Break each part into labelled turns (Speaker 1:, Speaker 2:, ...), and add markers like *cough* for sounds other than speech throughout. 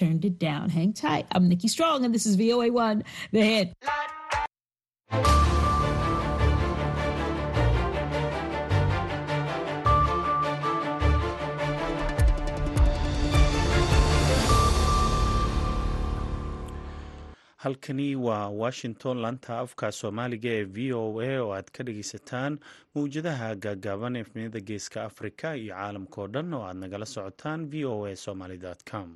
Speaker 1: turned it down. Hang tight. I'm Nikki Strong, and this is VOA1, The Hit.
Speaker 2: halkani waa washington laanta afka soomaaliga ee v o a oo aad ka dhageysataan mawjadaha gaagaaban ee geeska afrika iyo caalamka oo dhan oo aad nagala socotaan v o a somaly com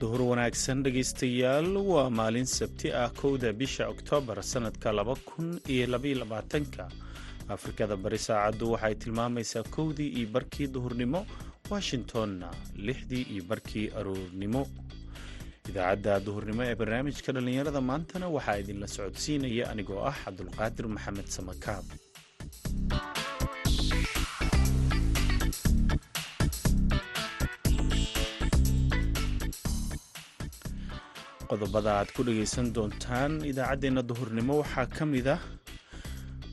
Speaker 2: duhur wanaagsan dhegeystayaal waa maalin sabti ah kowda bisha oktoobar sanadka laba kun iyo labayolabaatanka afrikada bari saacaddu waxay tilmaamaysaa kowdii iyo barkii duhurnimo washingtonna lixdii iyo barkii aroornimo idaacadda duhurnimo ee barnaamijka dhallinyarada maantana waxaa idinla socodsiinaya anigoo ah cabdulqaadir maxamed samakaab. Qodobada aad ku dhagaysan doontaan idaacaddeenna duhurnimo waxaa ka mid ah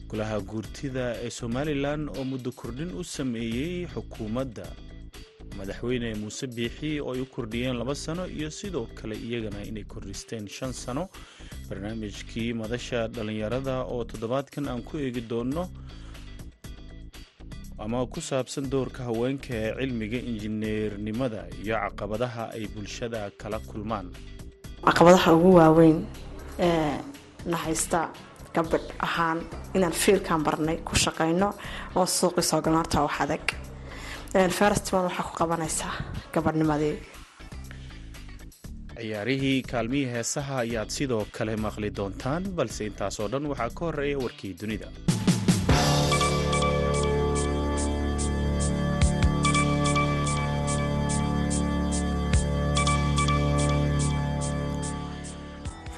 Speaker 2: golaha guurtida ee somalilan oo muddo kordhin u sameeyey xukuumadda madaxweyne muuse biixi oo ay u kordhiyeen laba sano iyo sidoo kale iyagana inay kordhisteen shan sano. Barnaamijkii madasha dhallinyarada oo toddobaadkan aan ku eegi doonno ama ku saabsan doorka haweenka ee cilmiga injineernimada iyo caqabadaha ay bulshada kala kulmaan.
Speaker 3: Caqabadaha ugu waaweyn ee na haysta gabadh ahaan inaan fiilkan barnay ku shaqayno oo suuqii soo galno horta wax adag festival waxaa ku qabanaysaa gabadhnimadii
Speaker 2: ciyaarihii kaalmihii heesaha ayaad sidoo kale maqli doontaan balse intaasoo dhan waxaa ka horreeya warkii dunida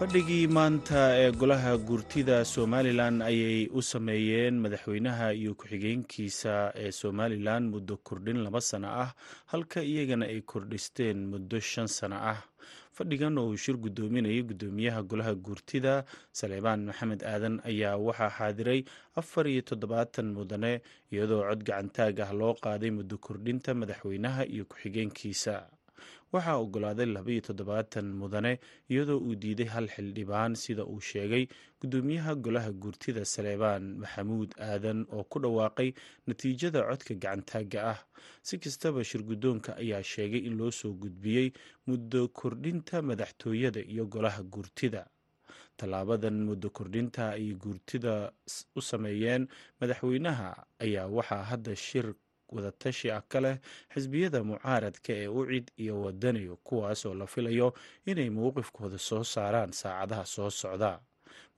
Speaker 2: fadhigii maanta ee golaha guurtida somalilan ayay u sameeyeen madaxweynaha iyo ku-xigeenkiisa ee somalilan muddo kordhin laba sano ah halka iyagana ay kordhisteen muddo shan sano ah. Fadhigan oo uu shir guddoominayay guddoomiyaha golaha guurtida saleebaan maxamed aadan ayaa waxaa xaadiray afar iyo toddobaatan mudane iyadoo cod gacantaag ah loo qaaday muddo kordhinta madaxweynaha iyo ku-xigeenkiisa waxaa ogolaaday labaiyo toddobaatan mudane iyadoo uu diiday hal xildhibaan sida uu sheegay guddoomiyaha golaha guurtida saleebaan maxamuud aadan oo ku dhawaaqay natiijada codka gacantaaga ah. Si kastaba shirguddoonka ayaa sheegay in loo soo gudbiyey muddo kordhinta madaxtooyada iyo golaha guurtida. Tallaabadan muddo kordhinta ay guurtida u sameeyeen madaxweynaha ayaa waxaa hadda shir wadatashi ah ka leh xisbiyada mucaaradka ee ucid iyo wadaniyo kuwaas oo la filayo inay mowqifkooda soo saaraan saacadaha soo socda.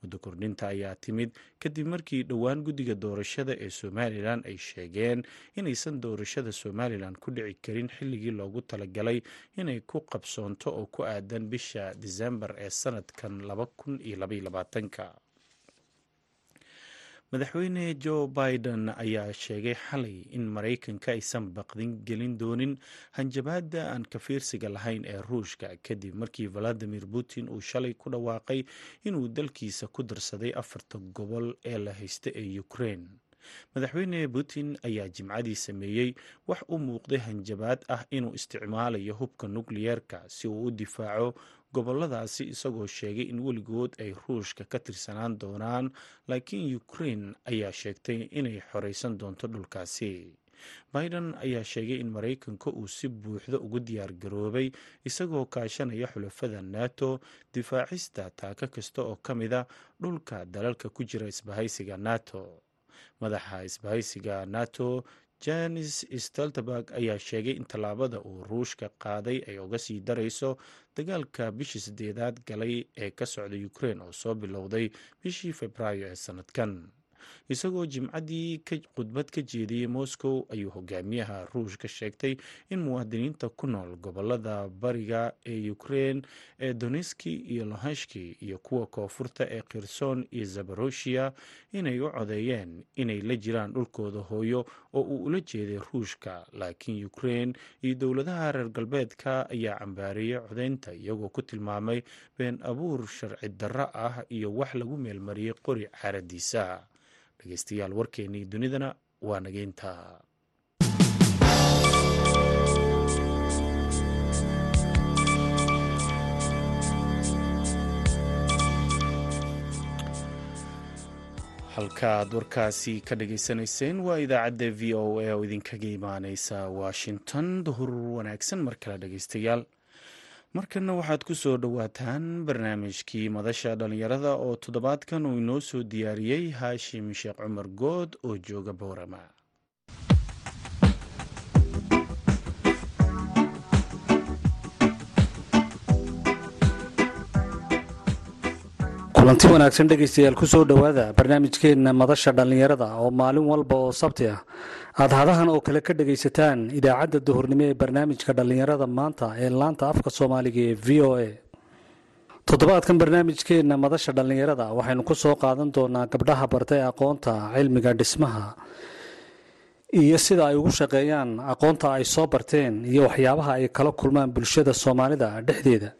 Speaker 2: Muddo kordhinta ayaa timid kadib markii dhowaan guddiga doorashada ee somalilan ay sheegeen inaysan doorashada somalilan ku dhici karin xilligii loogu talagalay inay ku qabsoonto oo ku aadan bisha disembar ee sanadkan laba kun iyo labayolabaatanka madaxweyne joe biden ayaa sheegay xalay in maraykanka aysan baqdin gelin doonin hanjabaada aan ka fiirsiga lahayn ee ruushka. Kadib markii valadimir putin uu shalay ku dhawaaqay inuu dalkiisa ku darsaday afarta gobol ee la haysta ee ukraine. Madaxweyne putin ayaa jimcadii sameeyey wax u muuqday hanjabaad ah inuu isticmaalayo hubka nukliyeerka si uu u difaaco goboladaasi isagoo sheegay in weligood ay ruushka ka tirsanaan doonaan laakiin ukraine ayaa sheegtay inay xoreysan doonto dhulkaasi. Biden ayaa sheegay in maraykanka uu si buuxda ugu diyaar garoobay isagoo kaashanaya xulafada nato difaacista taaka kasta oo ka mida dhulka dalalka ku jira isbahaysiga nato. Madaxa isbahaysiga nato janis steltenberg ayaa sheegay in tallaabada uu ruushka qaaday ay uga sii darayso dagaalka bishii sideedaad galay ee ka socda ukraine oo soo bilowday bishii februaayo ee sanadkan isagoo jimcadii khudbad ka jeediyey moscow ayuu hogaamiyaha ruushka sheegtay in muwaadiniinta ku nool gobollada bariga ee ukraine ee donetski iyo lohanshki iyo kuwa koonfurta ee khirson iyo zaboroshiya inay u codeeyeen inay la jiraan dhulkooda hooyo oo uu ula jeeday ruushka. Laakiin ukraine iyo dowladaha reer galbeedka ayaa cambaareeyay codeynta iyagoo ku tilmaamay been abuur sharci darro ah iyo wax lagu meelmariyey qori caaradiisa dhegeystayaal warkeennii dunidana waa nageynta halkaaad warkaasi ka dhageysanayseen waa idaacadda v o a oo idinkaga imaaneysa washington. Duhur wanaagsan mar kale dhegeystayaal markana waxaad ku soo dhowaataan barnaamijkii madasha dhallinyarada oo toddobaadkan uu inoo soo diyaariyey haashim sheekh cumar good oo jooga boorama.
Speaker 4: Kulanti wanaagsan dhegaystayaal ku dhowaada barnaamijkeenna madasha dhallinyarada oo maalin walba oo sabti ah aad hadahan oo kale ka dhegaysataan idaacadda duhurnimo ee barnaamijka dhallinyarada maanta ee laanta afka soomaaliga ee v o a. Toddobaadkan barnaamijkeenna madasha dhallinyarada waxaynu ku soo qaadan doonaa gabdhaha bartay aqoonta cilmiga dhismaha iyo sida ay ugu shaqeeyaan aqoonta ay soo barteen iyo waxyaabaha ay kala kulmaan bulshada soomaalida dhexdeeda.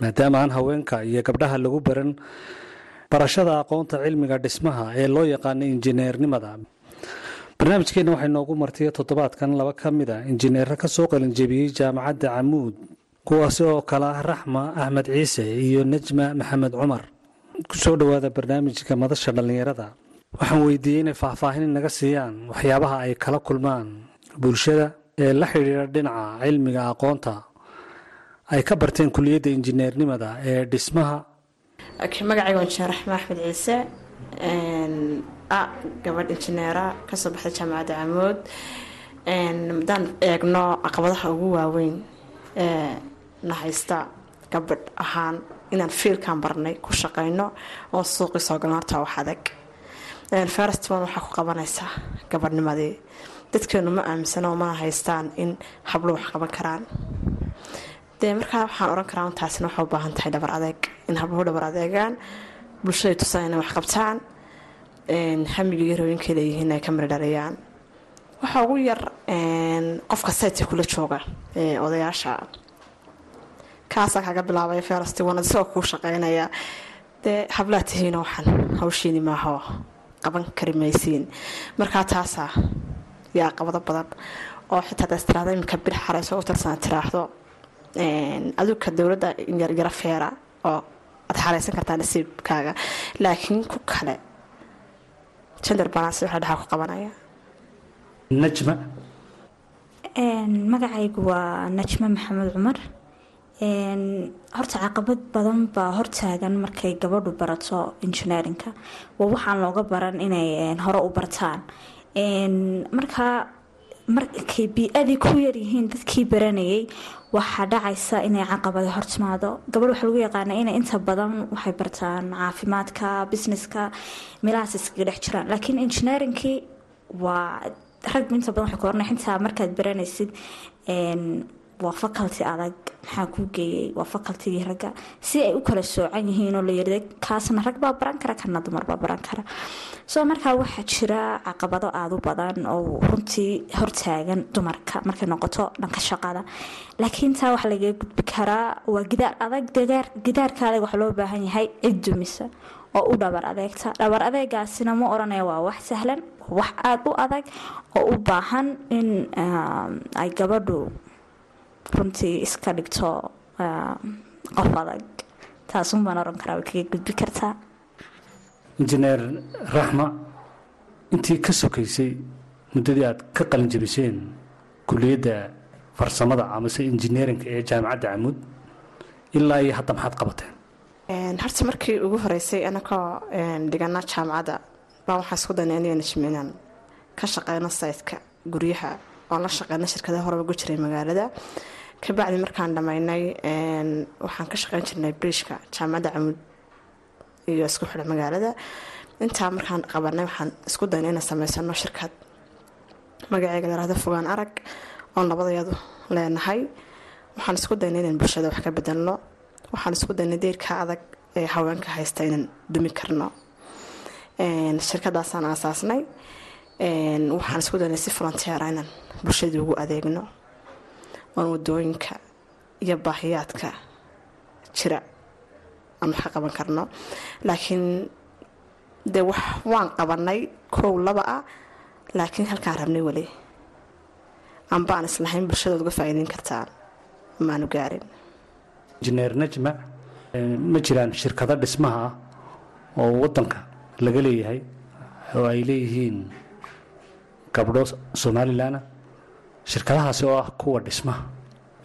Speaker 4: Maadaama aan haweenka iyo gabdhaha lagu baran barashada aqoonta cilmiga dhismaha ee loo yaqaano injineernimada barnaamijkeenna waxay noogu martiya toddobaadkan laba ka mid a injineero ka soo qalinjebiyey jaamacadda camuud kuwaasi oo kale ah raxma axmed ciise iyo nejma maxamed cumar. Kusoo dhowaada barnaamijka madasha dhallinyarada. Waxaan weydiiyey inay faahfaahin naga siiyaan waxyaabaha ay kala kulmaan. Bulshada ee la xidhiidha dhinaca cilmiga aqoonta ay ka barteen kuliyadda injineernimada ee dhismaha.
Speaker 3: Magacayga injineer raxma axmed ciise a gabadh injineera ka soo baxday jaamacadda camood haddaan eegno caqabadaha ugu waaweyn ee na haysta gabadh ahaan inaan fiilkan barnay ku shaqayno oo suuqii soo galno horta wax adag. Ferstman waxaa ku qabanaysaa gabadhnimadii dadkeenu ma aaminsano mana haystaan in hablo wax qaban karaan. Dee markaa waxaan oran karaa taasina waxay u baahan tahay dhabar adeeg. In habluhu dhabar adeegaan bulshada tusaan inay wax qabtaan iyo rooyinka leeyihiin ay ka mirdhaliyaan waxaa ugu yar qofka saytka kula jooga odayaasha. Kaasaa kaga bilaabaya ferasti wana isagoo kuu shaqeynaya. Dee hablaa tihiina waxaan hawshiini maaho qaban kari maysiin markaa taasaa yaa aqabado badan. Oo xitaa daas tiraahdo iminka bir xareyso u tarsana tiraahdo. Aduka dowladda yaryaro feera oo aad xareysan kartaa nasiibkaaga. Laakiin ku kale jender balance waxa dhaxaa ku qabanaya.
Speaker 4: Najma.
Speaker 5: Magacaygu waa najma maxamed cumar. Horta caqabad badan baa hortaagan markay gabadhu barato injineerinka waa waxaan looga baran inay hore u bartaan. Markaa markay bii-adii ku yaryihiin dadkii baranayay waxaa dhacaysa inay caqabada hortimaado. Gabadh waxaa lagu yaqaana inay inta badan waxay bartaan caafimaadka businesska meelahaas iskaga dhex jiraan. Laakiin engineeringkii waa rag inta badan waxay ku oranay xitaa markaad baranaysid waa faculty adag maxaa kuu geeyay waa facultigii ragga? Si ay u kala soocan yihiin oo la yirda kaasna rag baa baran kara kana dumar baa baran kara. Soo markaa waxaa jira caqabado aada u badan oo runtii hortaagan dumarka markay noqoto dhanka shaqada. Laakiin taa waxa lagaga gudbi karaa waa gidaar adag gidaarka adag waxa loo baahan yahay cid oo u dhabar adeegta. Dhabar adeegaasina ma oranaya waa wax sahlan wax aada u adag oo u baahan in ay gabadhu runtii iska dhigto qof adag taasun baan oran karaa way kaga gudbi kartaa
Speaker 4: injineer raxma intii ka sokaysay muddadii aad ka qalinjabiseen kuliyadda farsamada amase injineerinka ee jaamacadda camuud ilaa iyo hadda maxaad qabateen?
Speaker 3: Horta markii ugu horeysay anakoo dhigana jaamacadda baa waxaa isku dayna inayna inaan ka shaqeyno saytka guryaha oon la shaqeyna shirkadaha hore ugu jiray magaalada kabacdi markaan dhammaynay waxaan ka shaqeyn jirnay briishka jaamacadda camuud iyo isku xidha magaalada. Intaa markaan qabanay waxaan isku dayna inaan sameysano shirkad. Magaceega larahdo fogaan arag oon labadayadu leenahay. Waxaan isku daynay inaan bulshada wax ka bedelno. Waxaan isku daynay deyrka adag ee haweenka haysta inaan dumi karno. Shirkadaasaan aasaasnay. Waxaan isku daynay si volonteera inaan bulshadii ugu adeegno oon waddooyinka iyo baahiyaadka jira aan wax ka qaban karno. Laakiin dee wax waan qabanay kow laba ah laakiin halkaan rabnay weli. Amba aan islahayn bulshadood uga faa'iideyn kartaa maanu gaarin.
Speaker 4: Injineer najma ma jiraan shirkado dhismaha ah oo wadanka laga leeyahay oo ay leeyihiin gabdho somalilanah shirkadahaasi oo ah kuwa dhismaha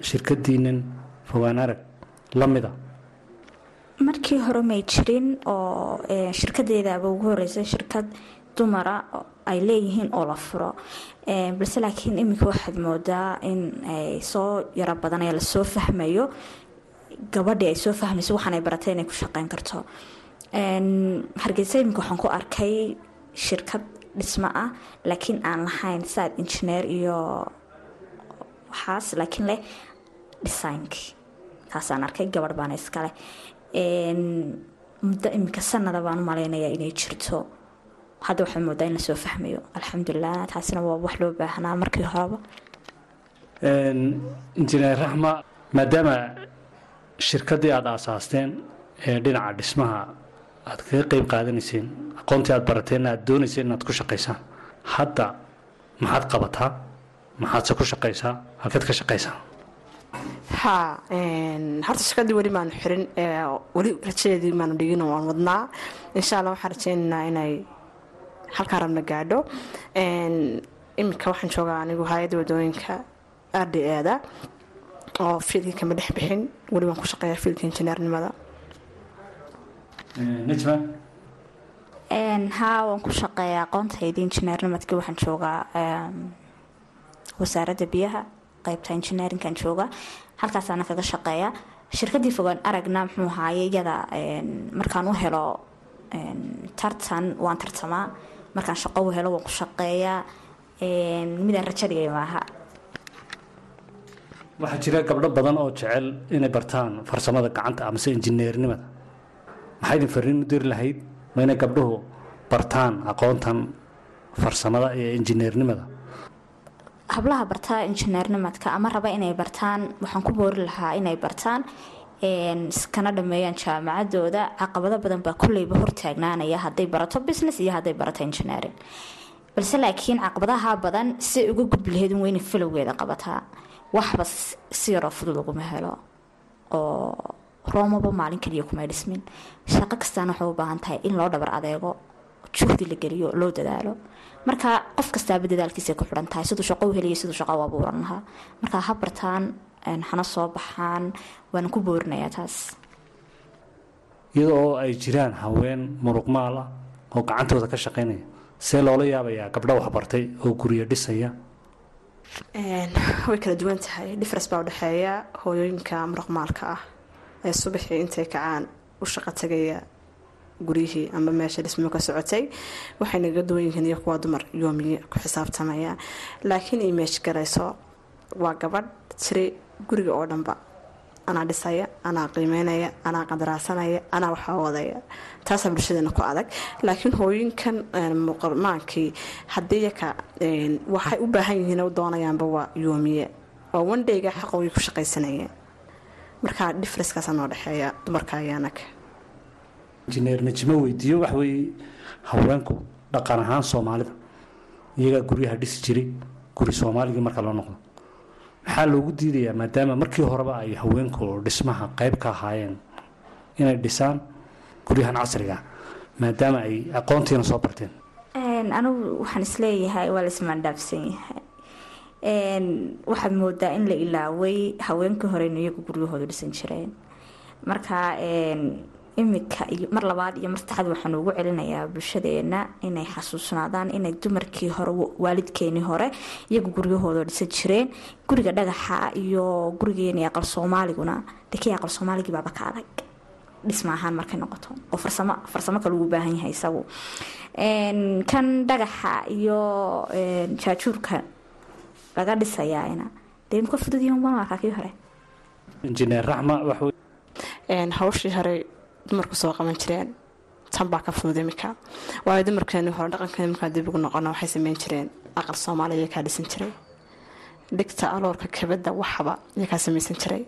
Speaker 4: shirkadiinan fogaan arag la mida.
Speaker 5: Markii hore may jirin oo shirkadeedaaba ugu horeysay shirkad dumara ay leeyihiin oo la furo. Balse laakiin iminka waxaad moodaa in ay soo yaro badanaya la soo fahmayo. Gabadhii ay soo fahmayso waxaanay baratay inay ku shaqeyn karto. Hargeysa iminka waxaan ku arkay shirkad dhismo ah laakiin aan lahayn saad injineer iyo waxaas laakiin leh dhisaynkii taasaan arkay gabadh baana iskaleh muddo iminka sanada baan u malaynayaa inay jirto. Hadda waxaa moodaa in la soo fahmayo. Alxamdulilah taasina waa wax loo baahnaa markii horeba.
Speaker 4: Injineer raxma maadaama shirkaddii aada aasaasteen ee dhinaca dhismaha aad kaga qeyb qaadanayseen aqoontii aad barateen aad doonayseen inaad ku shaqaysaan hadda maxaad qabataa maxaadse ku shaqaysaa? Halkeed ka shaqaysaa?
Speaker 3: Ha horta shirkadii weli maanu xirin weli rajadeedii maanu dhigin waan wadnaa. Insha alla waxaan rajeynaynaa inay halkaan rabna gaadho. Iminka waxaan joogaa anigu hay'adda waddooyinka r d eeda oo fiilkii kama dhex bixin. Weli waan ku shaqeeyaa fiilka injineernimada.
Speaker 4: Najma?
Speaker 5: Haa waan ku shaqeeyaa aqoontayda injineernimadkii waxaan joogaa wasaaradda biyaha qeybta injineerinkan jooga halkaasaana kaga shaqeeya. Shirkadii fogaan aragna muxuu ahaaye iyada markaan u helo tartan waan tartamaa. Markaan shaqo u helo waan ku shaqeeyaa midaan rajadhigay maaha.
Speaker 4: Waxaa jira gabdho badan oo jecel inay bartaan farsamada gacanta amase injineernimada maxaa idin u diri lahayd? Ma inay gabdhuhu bartaan aqoontan farsamada iyo injineernimada
Speaker 5: hablaha bartaa injineernimadka ama raba inay bartaan waxaan ku boori lahaa inay bartaan iskana dhameeyaan jaamacadooda. Caqabado badan baa kulleyba hortaagnaanaya hadday barato business iyo hadday barato engineering. Balse laakiin caqabadaha badan si uga in weyna falowgeeda qabataa waxba si yaroo fudud uguma helo oo roomaba maalin kaliya kumay dhismin. Shaqo kastaana waxay u baahan tahay in loo dhabar adeego juhdi la geliyo loo dadaalo. Marka qof kastaaba dadaalkiisa ku xiran tahay siduu shaqo u heliya siduu shaqo u abuuran lahaa. Marka ha bartaan hana soo baxaan waana ku boorinayaa taas.
Speaker 4: Iyada oo ay jiraan haween muruqmaal ah oo gacantooda ka shaqaynaya see loola yaabayaa gabdho waxbartay oo guryo dhisaya?
Speaker 3: Way kala duwan tahay. Difference baa udhexeeya hooyooyinka muruqmaalka ah. Ee subaxii intay kacaan u shaqo tagaya guryihii ama meesha dhismo ka socotay waxay naga duwan yihiin iyo kuwa dumar yoomiye ku xisaabtamaya. Laakiin image garayso waa gabadh tiri guriga oo dhanba. Anaa dhisaya anaa qiimeynaya anaa qadaraasanaya anaa waxaa wadaya taasaa bulshadeena ku adag. Laakiin hooyinkan muqalmaankii haddii waxay u baahan yihiin doonayaanba waa yoomiye. Waa wandhayga xaqoogii ku shaqaysanayeen. Markaa differencekaasa noo dhexeeya dumarka iyo anaga
Speaker 4: injineer najimo weydiiyo wax weeye haweenku dhaqan ahaan soomaalida iyagaa guryaha dhisi jiray guri soomaaligii marka loo noqdo. Maxaa loogu diidayaa maadaama markii horeba ay haweenku dhismaha qayb ka ahaayeen inay dhisaan guryahan casriga maadaama ay aqoontiina soo barteen.
Speaker 5: Anigu waxaan is leeyahay waa laismaandhaafsan yahay. Waxaad moodaa in la ilaaway haweenkii horeyna iyagu guryahooda dhisan jireen. Marka imika iyo mar labaad iyo mar saddexaad waxaan ugu celinayaa bulshadeena inay xasuusnaadaan inay dumarkii hore waalidkeenii hore iyagu guryahooda dhisan jireen. Guriga dhagaxa iyo gurigeeni aqal soomaaliguna dekii aqal soomaaligii baaba ka adag. Dhisma ahaan markay noqoto. Oo farsamo farsamo kale ugu baahan yahay isagu. Kan dhagaxa iyo jaajuurka laga dhisayaana dee imka fudud yahan baan arkaa kii hore?
Speaker 4: Injineer raxma
Speaker 3: hawshii hore dumarku soo qaban jireen. Tan baa ka fudud imika. Waayo dumarkeeni hore dhaqankeeni markaa dib ugu noqona waxay sameyn jireen. Aqal soomaaliya iyakaa dhisan jiray. Dhigta aloorka kabada waxba iyakaa samaysan jiray.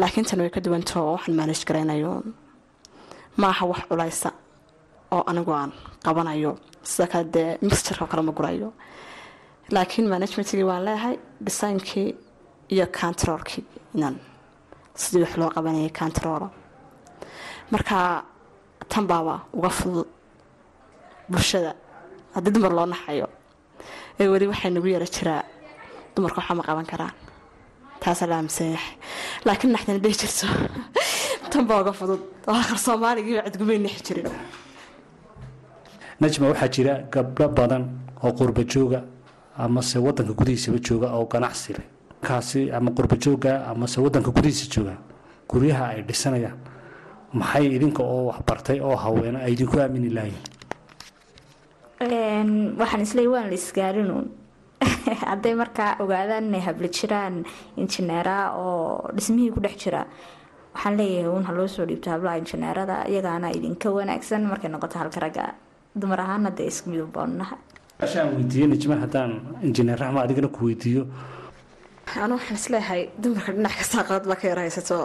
Speaker 3: Laakiin tan way ka duwantao waxaan maalish garaynayo maaha wax culaysa oo anigu aan qabanayo. Sida kale dee mixturka kale ma gurayo. Laakiin managementkii waan leeyahay designkii iyo controlkii. Inaan sidii wax loo qabanayay controlo marka tan baaba uga fudud bulshada. Haddii dumar loo naxayo ee weli waxay nagu yara jiraa dumarka waxaa ma qaban karaan. Taasaa la aaminsan yahay. Laakiin naxdana dhihi jirto tan baa uga fudud. Oo aqal soomaaligiiba cidgumay nixi jirin.
Speaker 4: Najma waxaa jira gabdho badan oo qurba jooga amase wadanka gudihiisaba jooga oo ganacsi leh. Kaasi ama qurba jooga amase wadanka gudihiisa jooga guryaha ay dhisanayaan maxay idinka oo waxbartay oo haweena ay idinku aamini lahayiin
Speaker 5: waxaan isleey waan la isgaarinuun *laughs* hadday markaa ogaadaan inay habla jiraan injineera oo dhismihii ku dhex jira waxaan leeyahay uun ha loo soo dhiibto hablaha injineerada iyagaana idinka wanaagsan markay noqoto halka ragga. Dumar ahaana dee isku nahay.
Speaker 4: Ashaan weydiiye najma haddaan injineer raxma adigana ku weydiiyo.
Speaker 3: Anu waxaan is leeyahay dumarka dhinac kastaa qalad baa ka yar haysato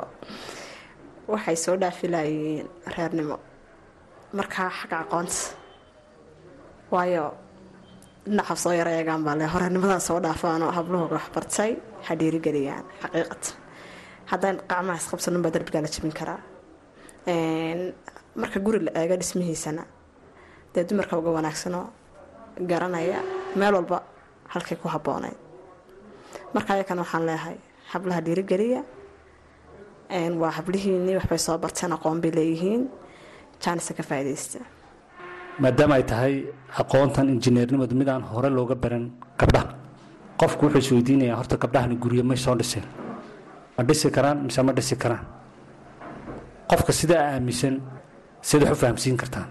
Speaker 3: waxay soo dhaafi lahayiin reernimo. Markaa xagga aqoonta waayo dhinaca soo yar eegaan baa le horeernimadan soo dhaafaanoo habluhooga waxbartay ha dhiirigeliyaan xaqiiqatan haddaan qacmaha isqabsanin baa darbigaa la jabin karaa. Marka guri la eego dhismihiisana dee dumarka uga wanaagsanoo garanaya meel walba halkay ku habboonayd marka ayakana waxaan leeyahay hablaha dhiirigeliya waa hablihiinii waxbay soo barteen aqoon bay leeyihiin. Jaanisa ka faaidaysta
Speaker 4: maadaama ay tahay aqoontan injineernimadu mid aan hore looga baran gabdhaha. Qofku wuxuu isweydiinayaa horta gabdhahani guryo may soo dhiseen ma dhisi karaan mise ma dhisi karaan? Qofka sidaa aaminsan siad wax u fahamsiin kartaan.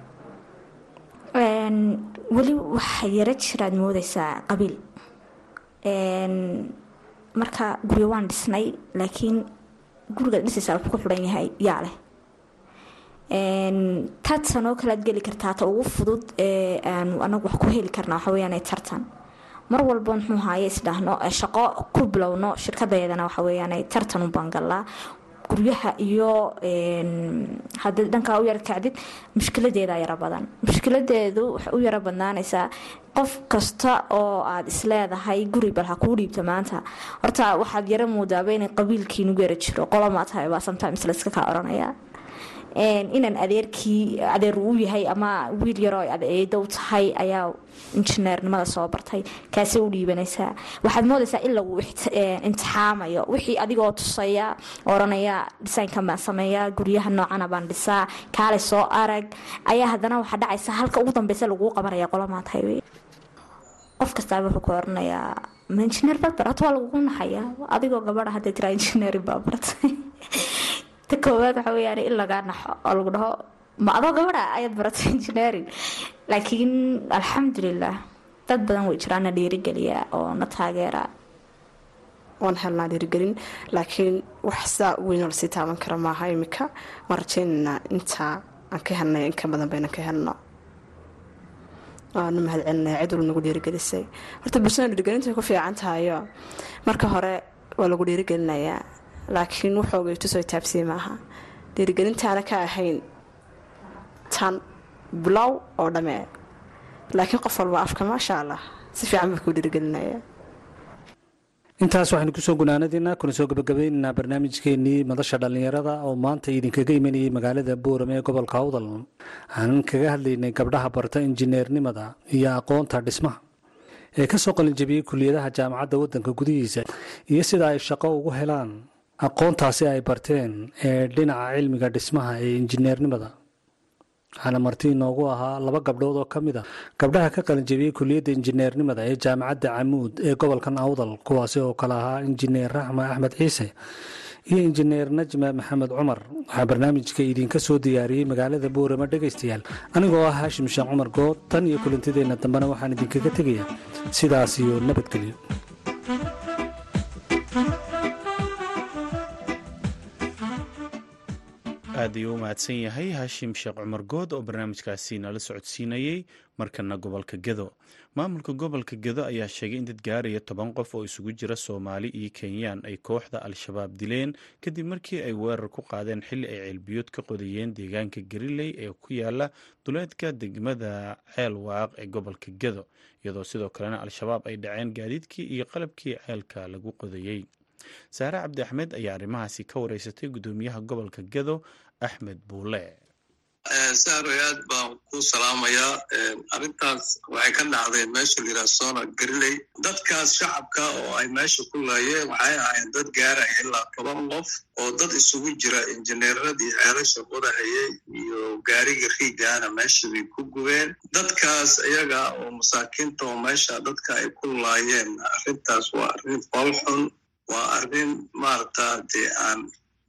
Speaker 5: Weli waxaa yaro jiraad moodeysaa qabiil. Marka guryo waan dhisnay laakiin gurigaad dhisaysaa wuxuu ku xidhan yahay yaa leh. Tartan oo kalead geli kartaa ta ugu fudud ee aanu anagu wax ku heli karna waxa weyaan tartan. Mar walba muxuu haaye isdhaahno shaqo ku bilowno shirkadeedana waxa weyaan tartan u baangallaa guryaha iyo haddii dhankaa u yara kacdid mushkiladeeda yaro badan. Mushkiladeedu waxay u yaro badnaanaysaa qof kasta oo aada isleedahay guri bal ha kuu dhiibta maanta. Horta waxaad yaro moodaaba inay qabiilkiinugu yara jiro. Qolomaa tahay baa sometimes layska kaa oranaya inaan adeerkii adeer uu yahay ama wiil yaroo adeedow tahay ayaa injineernimada soo bartay. Kaasay u dhiibanaysaa waxaad moodaysaa in lagu imtixaamayo. Wixii adigoo tusaya oranaya dhisaynkan baan sameeyaa guryaha noocana baan dhisaa kaale soo arag. Ayaa haddana waxaa dhacaysa halka ugu dambeysa laguu qabanaya qolamaa tahay qof kastaaba wuxuu ku oranayaa ma injineer baad barato waa lagugu naxayaa adigoo gabadha hadda tiraa injineering baa bartay *laughs* ta koowaad waxa weyaan in lagaa naxo oo lagu dhaho ma adoo gabadha ayaad baratay engineering. Laakiin alxamdulilah dad badan way jiraana dhiirigeliya oo na taageera.
Speaker 3: Waan helnaa dhiirigelin laakiin wax saa weynoo la sii taaban kara maaha imika. Waan rajeynaynaa intaa aan ka helnay inka badan bayna ka helno. Waanu mahad celinaya cid walba nagu dhiirigelisay. Horta bulshada dhiirigelinta way ku fiican tahayo marka hore waa lagu dhiirigelinayaa laakiin wuxoogay tusoo taabsiye maaha. Dhiirigelintaana ka ahayn tan bilow oo dhamee laakiin qof walba afka maasha allah si fiican baa dhiirigelinaya
Speaker 4: intaas waxaynu ku soo gunaanadiina kuna soo gabagabaynaynaa barnaamijkeenii madasha dhallinyarada oo maanta idinkaga imanayay magaalada boorame ee gobolka awdal. Aanan kaga hadlaynay gabdhaha barta injineernimada iyo aqoonta dhismaha ee ka soo qalinjabiyey kuliyadaha jaamacadda waddanka gudihiisa iyo sida ay shaqo ugu helaan aqoontaasi ay barteen ee dhinaca cilmiga dhismaha ee injineernimada. Waxaana marti inoogu ahaa laba gabdhood oo ka mid a gabdhaha ka qalinjabiyey kuliyadda injineernimada ee jaamacadda camuud ee gobolkan awdal kuwaasi oo kale ahaa injineer raxma axmed ciise iyo injineer najma maxamed cumar. Waxaa barnaamijka idinka soo diyaariyey magaalada boorama dhegaystayaal. Anigoo ah haashim sheekh cumar good tan iyo kulantideenna dambena waxaan idinkaga tegayaa sidaas iyo nabadgelyo
Speaker 2: aad ayuu u mahadsan yahay. Haashim sheekh cumar good oo barnaamijkaasi nala socodsiinayey markana gobolka gedo. Maamulka gobolka gedo ayaa sheegay in dad gaaraya toban qof oo isugu jira soomaali iyo kenyaan ay kooxda al-shabaab dileen kadib markii ay weerar ku qaadeen xilli ay ceelbiyood ka qodayeen deegaanka gariley ee ku yaalla duleedka degmada ceelwaaq ee gobolka gedo iyadoo sidoo kalena al-shabaab ay dhaceen gaadiidkii iyo qalabkii ceelka lagu qodayey saare cabdi axmed ayaa arrimahaasi ka wareysatay guddoomiyaha gobolka gedo axmed buule
Speaker 6: saaroy aad baan ku salaamayaa. Arrintaas waxay ka dhacday meesha layidhaha sona gariley dadkaas shacabka oo ay meesha ku laayeen waxay ahaayeen dad gaaraya ilaa toban qof oo dad isugu jira injineeradii ceelasha qodahayay iyo gaariga riigaana meesha bay ku gubeen. Dadkaas iyaga oo masaakiinta oo meesha dadka ay ku laayeen arrintaas waa arrin foolxun waa arrin maaragta dee aan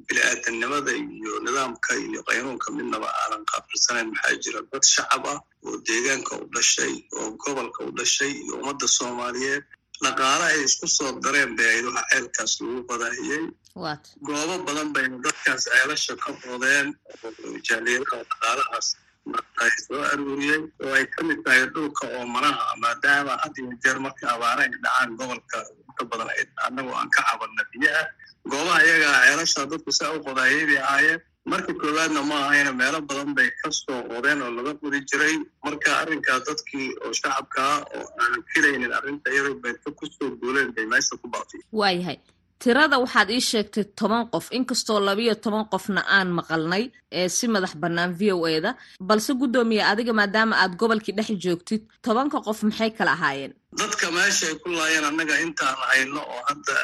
Speaker 6: bini-aadamnimada iyo nidaamka iyo qaynuunka midnaba aanan qaabilsanayn maxaa jira dad shacab ah oo deegaanka u dhashay oo gobolka u dhashay iyo ummadda soomaaliyeed dhaqaale ay isku soo dareen bay ayd waxa ceelkaas lagu badahiyey goobo badan bayna dadkaas ceelasha ka bodeen oo jaaliyadaha dhaqaalahaas soo aruuriyey oo ay ka mid tahay dhulka oo manaha maadaama had iyo jeer markii abaara ay dhacaan gobolka inta badan annagu aan ka cabanna biyaha goobaha iyagaa ceelasha dadku saa u qodaayay bay ahaayeen marka koowaadna ma ahayna meelo badan bay ka soo qodeen oo laga qodi jiray. Marka arrinkaa dadkii oo shacabkaa oo aanan filaynin arrinta iyada bayta ku soo guuleen bay meesha ku baaqtay
Speaker 7: waayahay tirada waxaad ii sheegtay toban qof. Inkastoo labiyo toban qofna aan maqalnay ee si madax bannaan v o e da balse guddoomiye adiga maadaama aad gobolkii dhex joogtid tobanka qof maxay kala ahaayeen?
Speaker 6: Dadka meesha ay ku laayeen annaga intaan hayno oo hadda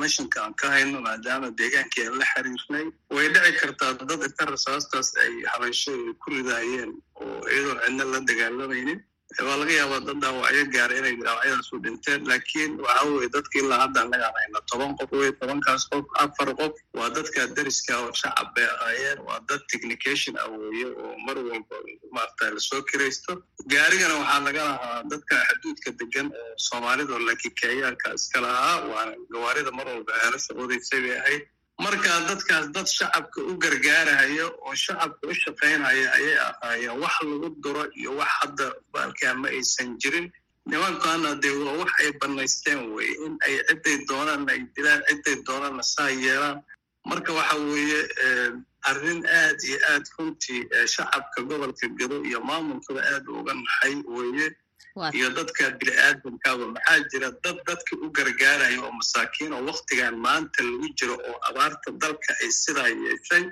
Speaker 6: informationka aan ka hayno maadaama deegaankii aan la xiriirnay. Way dhici kartaa dad inta rasaastaas ay habaysho ku ridaayeen oo iyadoon cidna la dagaalamaynin waa laga yaabaa dad dhaawacyo gaara inay dhaawacyadaas u dhinteen laakiin waxa weye dadka ilaa hadda annagaan hayna toban qof wey tobankaas qof afar qof waa dadka dariska oo shacab bay ahaayeen waa dad technication ah weeye oo mar walba maarata la soo kiraysto. Gaarigana waxaa laga lahaa dadka xuduudka degan oo soomaalida oo lakikeeyaanka iska lahaa waana gawaarida mar walba ceelasha odaysay bay ahayd marka dadkaas dad shacabka u gargaarahaya oo shacabka u shaqaynaya ayay ahaayeen wax lagu duro iyo wax hadda baalkaa ma aysan jirin. Nimankaana dee waa wax ay bannaysteen weye in ay cidday doonaanna ay dilaan cidday doonaanna saa yeelaan. Marka waxa weeye arrin aad iyo aad runtii shacabka gobolka gedo iyo maamulkaba aad uga naxay weeye iyo dadka bini-aadamkaaba maxaa jira dad dadka u gargaaraya oo masaakiin oo waktigan maanta lagu jiro oo abaarta dalka ay sidaa yeeshay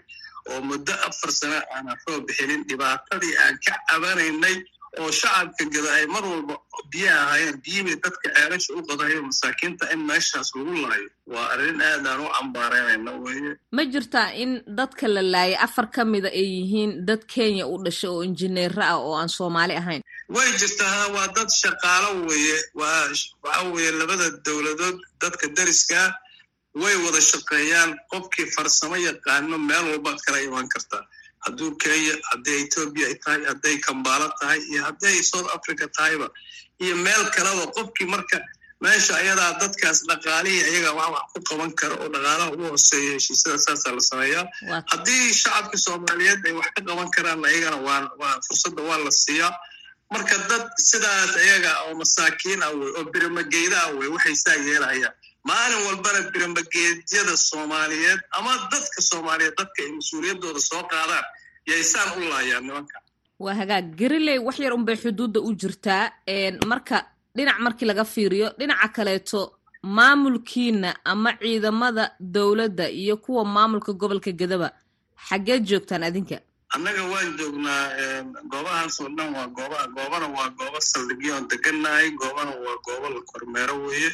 Speaker 6: oo muddo afar sano aanan roob bixinin dhibaatadii aan ka cabanaynay oo shacabka geda ay mar walba biyo ahaayeen biyibay dadka ceelasha u qadayo masaakiinta in meeshaas lagu laayo waa arrin aadaan u cambaareynayna weye
Speaker 7: ma jirtaa in dadka la laayay afar ka mida ay yihiin dad kenya u dhashay oo injineero ah oo aan soomaali ahayn?
Speaker 6: Way jirtaa waa dad shaqaalo weeye. Waa waxa weeye labada dowladood dadka dariskaa way wada shaqeeyaan. Qofkii farsamo yaqaano meel walbaad kala imaan kartaa hadduu kenya hadday etoobiya ay tahay hadday kambaalo tahay iyo hadday south africa tahayba iyo meel kaleba qofkii marka meesha ayadaa dadkaas dhaqaalihii ayaga wax wax ku qaban kara oo dhaqaalaha ugu hooseeya heshiisyada saasaa la sameeyaa. Haddii shacabka soomaaliyeed ay wax ka qaban karaan ayagana waa waa fursadda waa la siiyaa. Marka dad sidaas ayaga oo masaakiin ah wey oo birimageyda ah wey waxay saa yeelahayaan. Maalin walbana biramageedyada soomaaliyeed ama dadka soomaaliyeed dadka ay mas'uuliyaddooda soo qaadaan yaysaan u laayaan nimanka
Speaker 7: waa hagaag. Gariley wax yar unbay xuduudda u jirtaa. Marka dhinac markii laga fiiriyo dhinaca kaleeto maamulkiina ama ciidamada dowladda iyo kuwa maamulka gobolka gedaba xaggeed joogtaan adinka?
Speaker 6: Annaga waan joognaa goobahaas oo dhan waa gooba goobana waa goobo saldhigyoon degannahay goobana waa goobo la kormeero weeye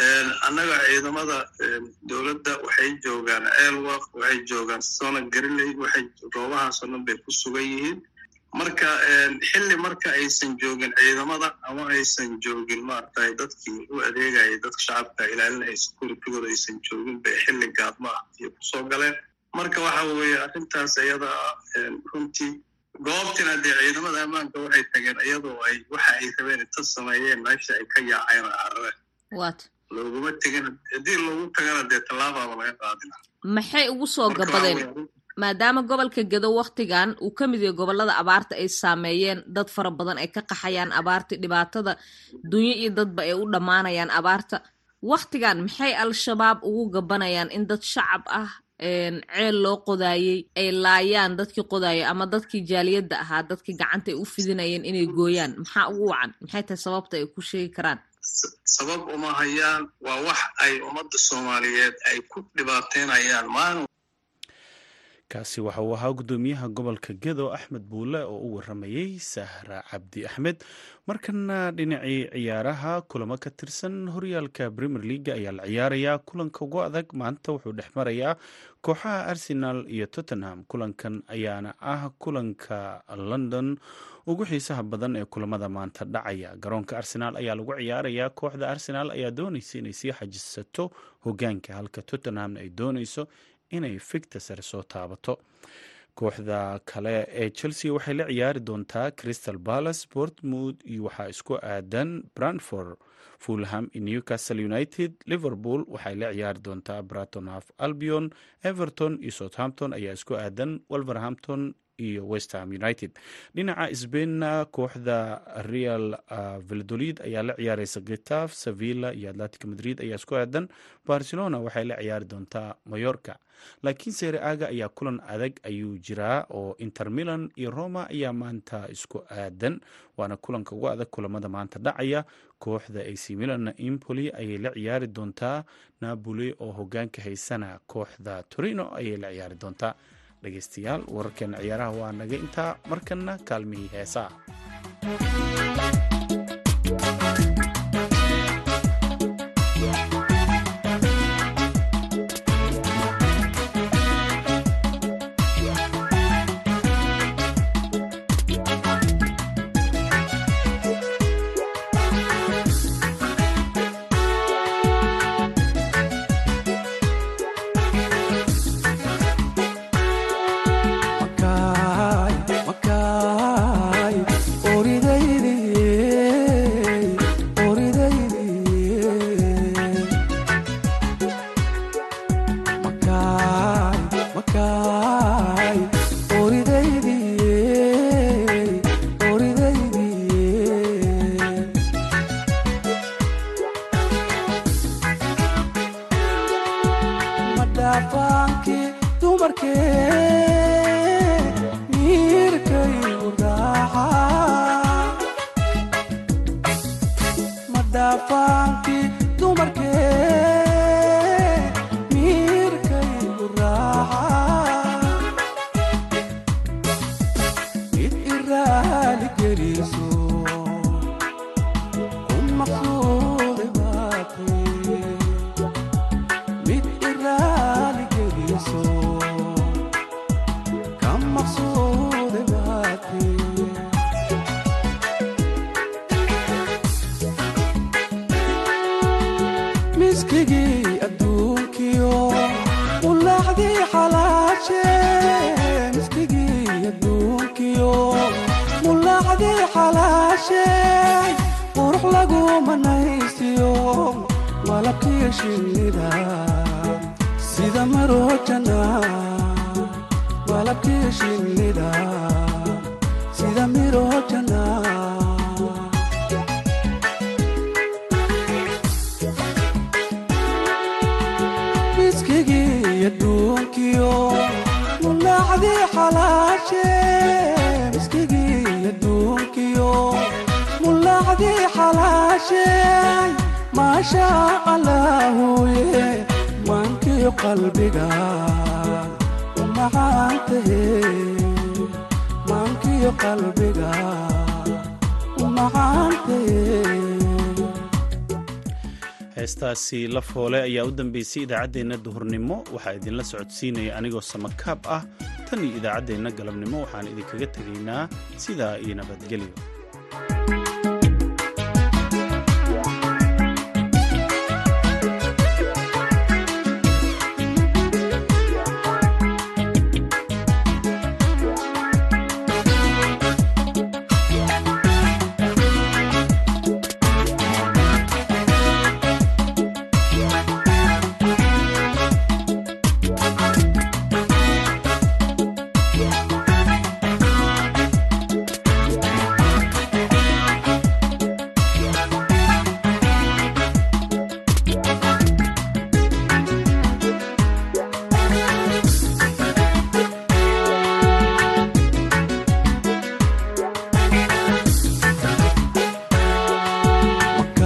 Speaker 6: annaga ciidamada dowladda waxay joogaan eelwaq waxay joogaan sona gariley waxay goobahaasoo dhan bay ku sugan yihiin. Marka xilli marka aysan joogin ciidamada ama aysan joogin maaragtay dadkii u adeegayay dadka shacabka ilaalinaya securitigooda aysan joogin bay xilli gaadma ah iyo ku soo galeen. Marka waxa weeye arrintaas iyada runtii goobtina dee ciidamada ammaanka waxay tageen iyadoo ay waxa ay rabeen inta sameeyeen meesha ay ka yaaceen carareen looguma tegin haddii loogu tagana dee tallaabaaba laga qaadina
Speaker 7: maxay ugu soo gabadeen? maadaama gobolka gedo wakhtigan uu ka mid yahay gobollada abaarta ay saameeyeen dad fara badan ay ka qaxayaan abaarta dhibaatada dunyo iyo dadba ay u dhammaanayaan abaarta. Wakhtigan maxay al-shabaab ugu gabanayaan in dad shacab ah ceel loo qodaayey ay laayaan dadkii qodaayay ama dadkii jaaliyadda ahaa dadkii gacanta ay u fidinayeen inay gooyaan? Maxaa ugu wacan? Maxay tahay sababta ay ku sheegi karaan
Speaker 6: sabab uma hayaan waa wax ay ummadda soomaaliyeed ay ku dhibaateynayaan maalin
Speaker 2: kaasi waxa uu ahaa guddoomiyaha gobolka gedo axmed buule oo u waramayey sahra cabdi axmed. Markana dhinacii ciyaaraha kulamo ka tirsan horyaalka premier leaga ayaa la ciyaarayaa. Kulanka ugu adag maanta wuxuu dhex marayaa kooxaha arsenal iyo tottenham. Kulankan ayaana ah kulanka london ugu xiisaha badan ee kulamada maanta dhacaya garoonka arsenaal ayaa lagu ciyaarayaa kooxda arsenaal ayaa doonaysa inay sii xajisato hogaanka halka tottenhamna ay doonayso inay figta sare soo taabato. Kooxda kale ee chelsea waxay la ciyaari doontaa crystal palace portmouth iyo waxaa isku aadan brantford fulham newcastle united. Liverpool waxay la ciyaari doontaa braton half albion everton iyo southampton ayaa isku aadan wolverhampton iyo westham united. Dhinaca sbainna kooxda real valladolid ayaa la ciyaareysa gitaf sevilla iyo atletic madrid ayaa isku aadan. Barcelona waxay la ciyaari doontaa mayorka laakiin sere aga ayaa kulan adag ayuu jiraa oo inter milan iyo roma ayaa maanta isku aadan waana kulanka ugu adag kulamada maanta dhacaya. Kooxda ac milanna impoli ayay la ciyaari doontaa. Napoli oo hogaanka haysana kooxda torino ayay la ciyaari doontaa dhegeystayaal wararkeena ciyaaraha waa naga intaa markana kaalmihii heesaa yeeshay qurux laguma nahaysiyo malabkiyo heestaasi la foole ayaa u dambeysay idaacaddeenna duhurnimo. Waxaa idinla socodsiinaya anigoo samakaab ah. Tan iyo idaacaddeenna galabnimo waxaan idinkaga tegaynaa sidaa iyo nabadgelyo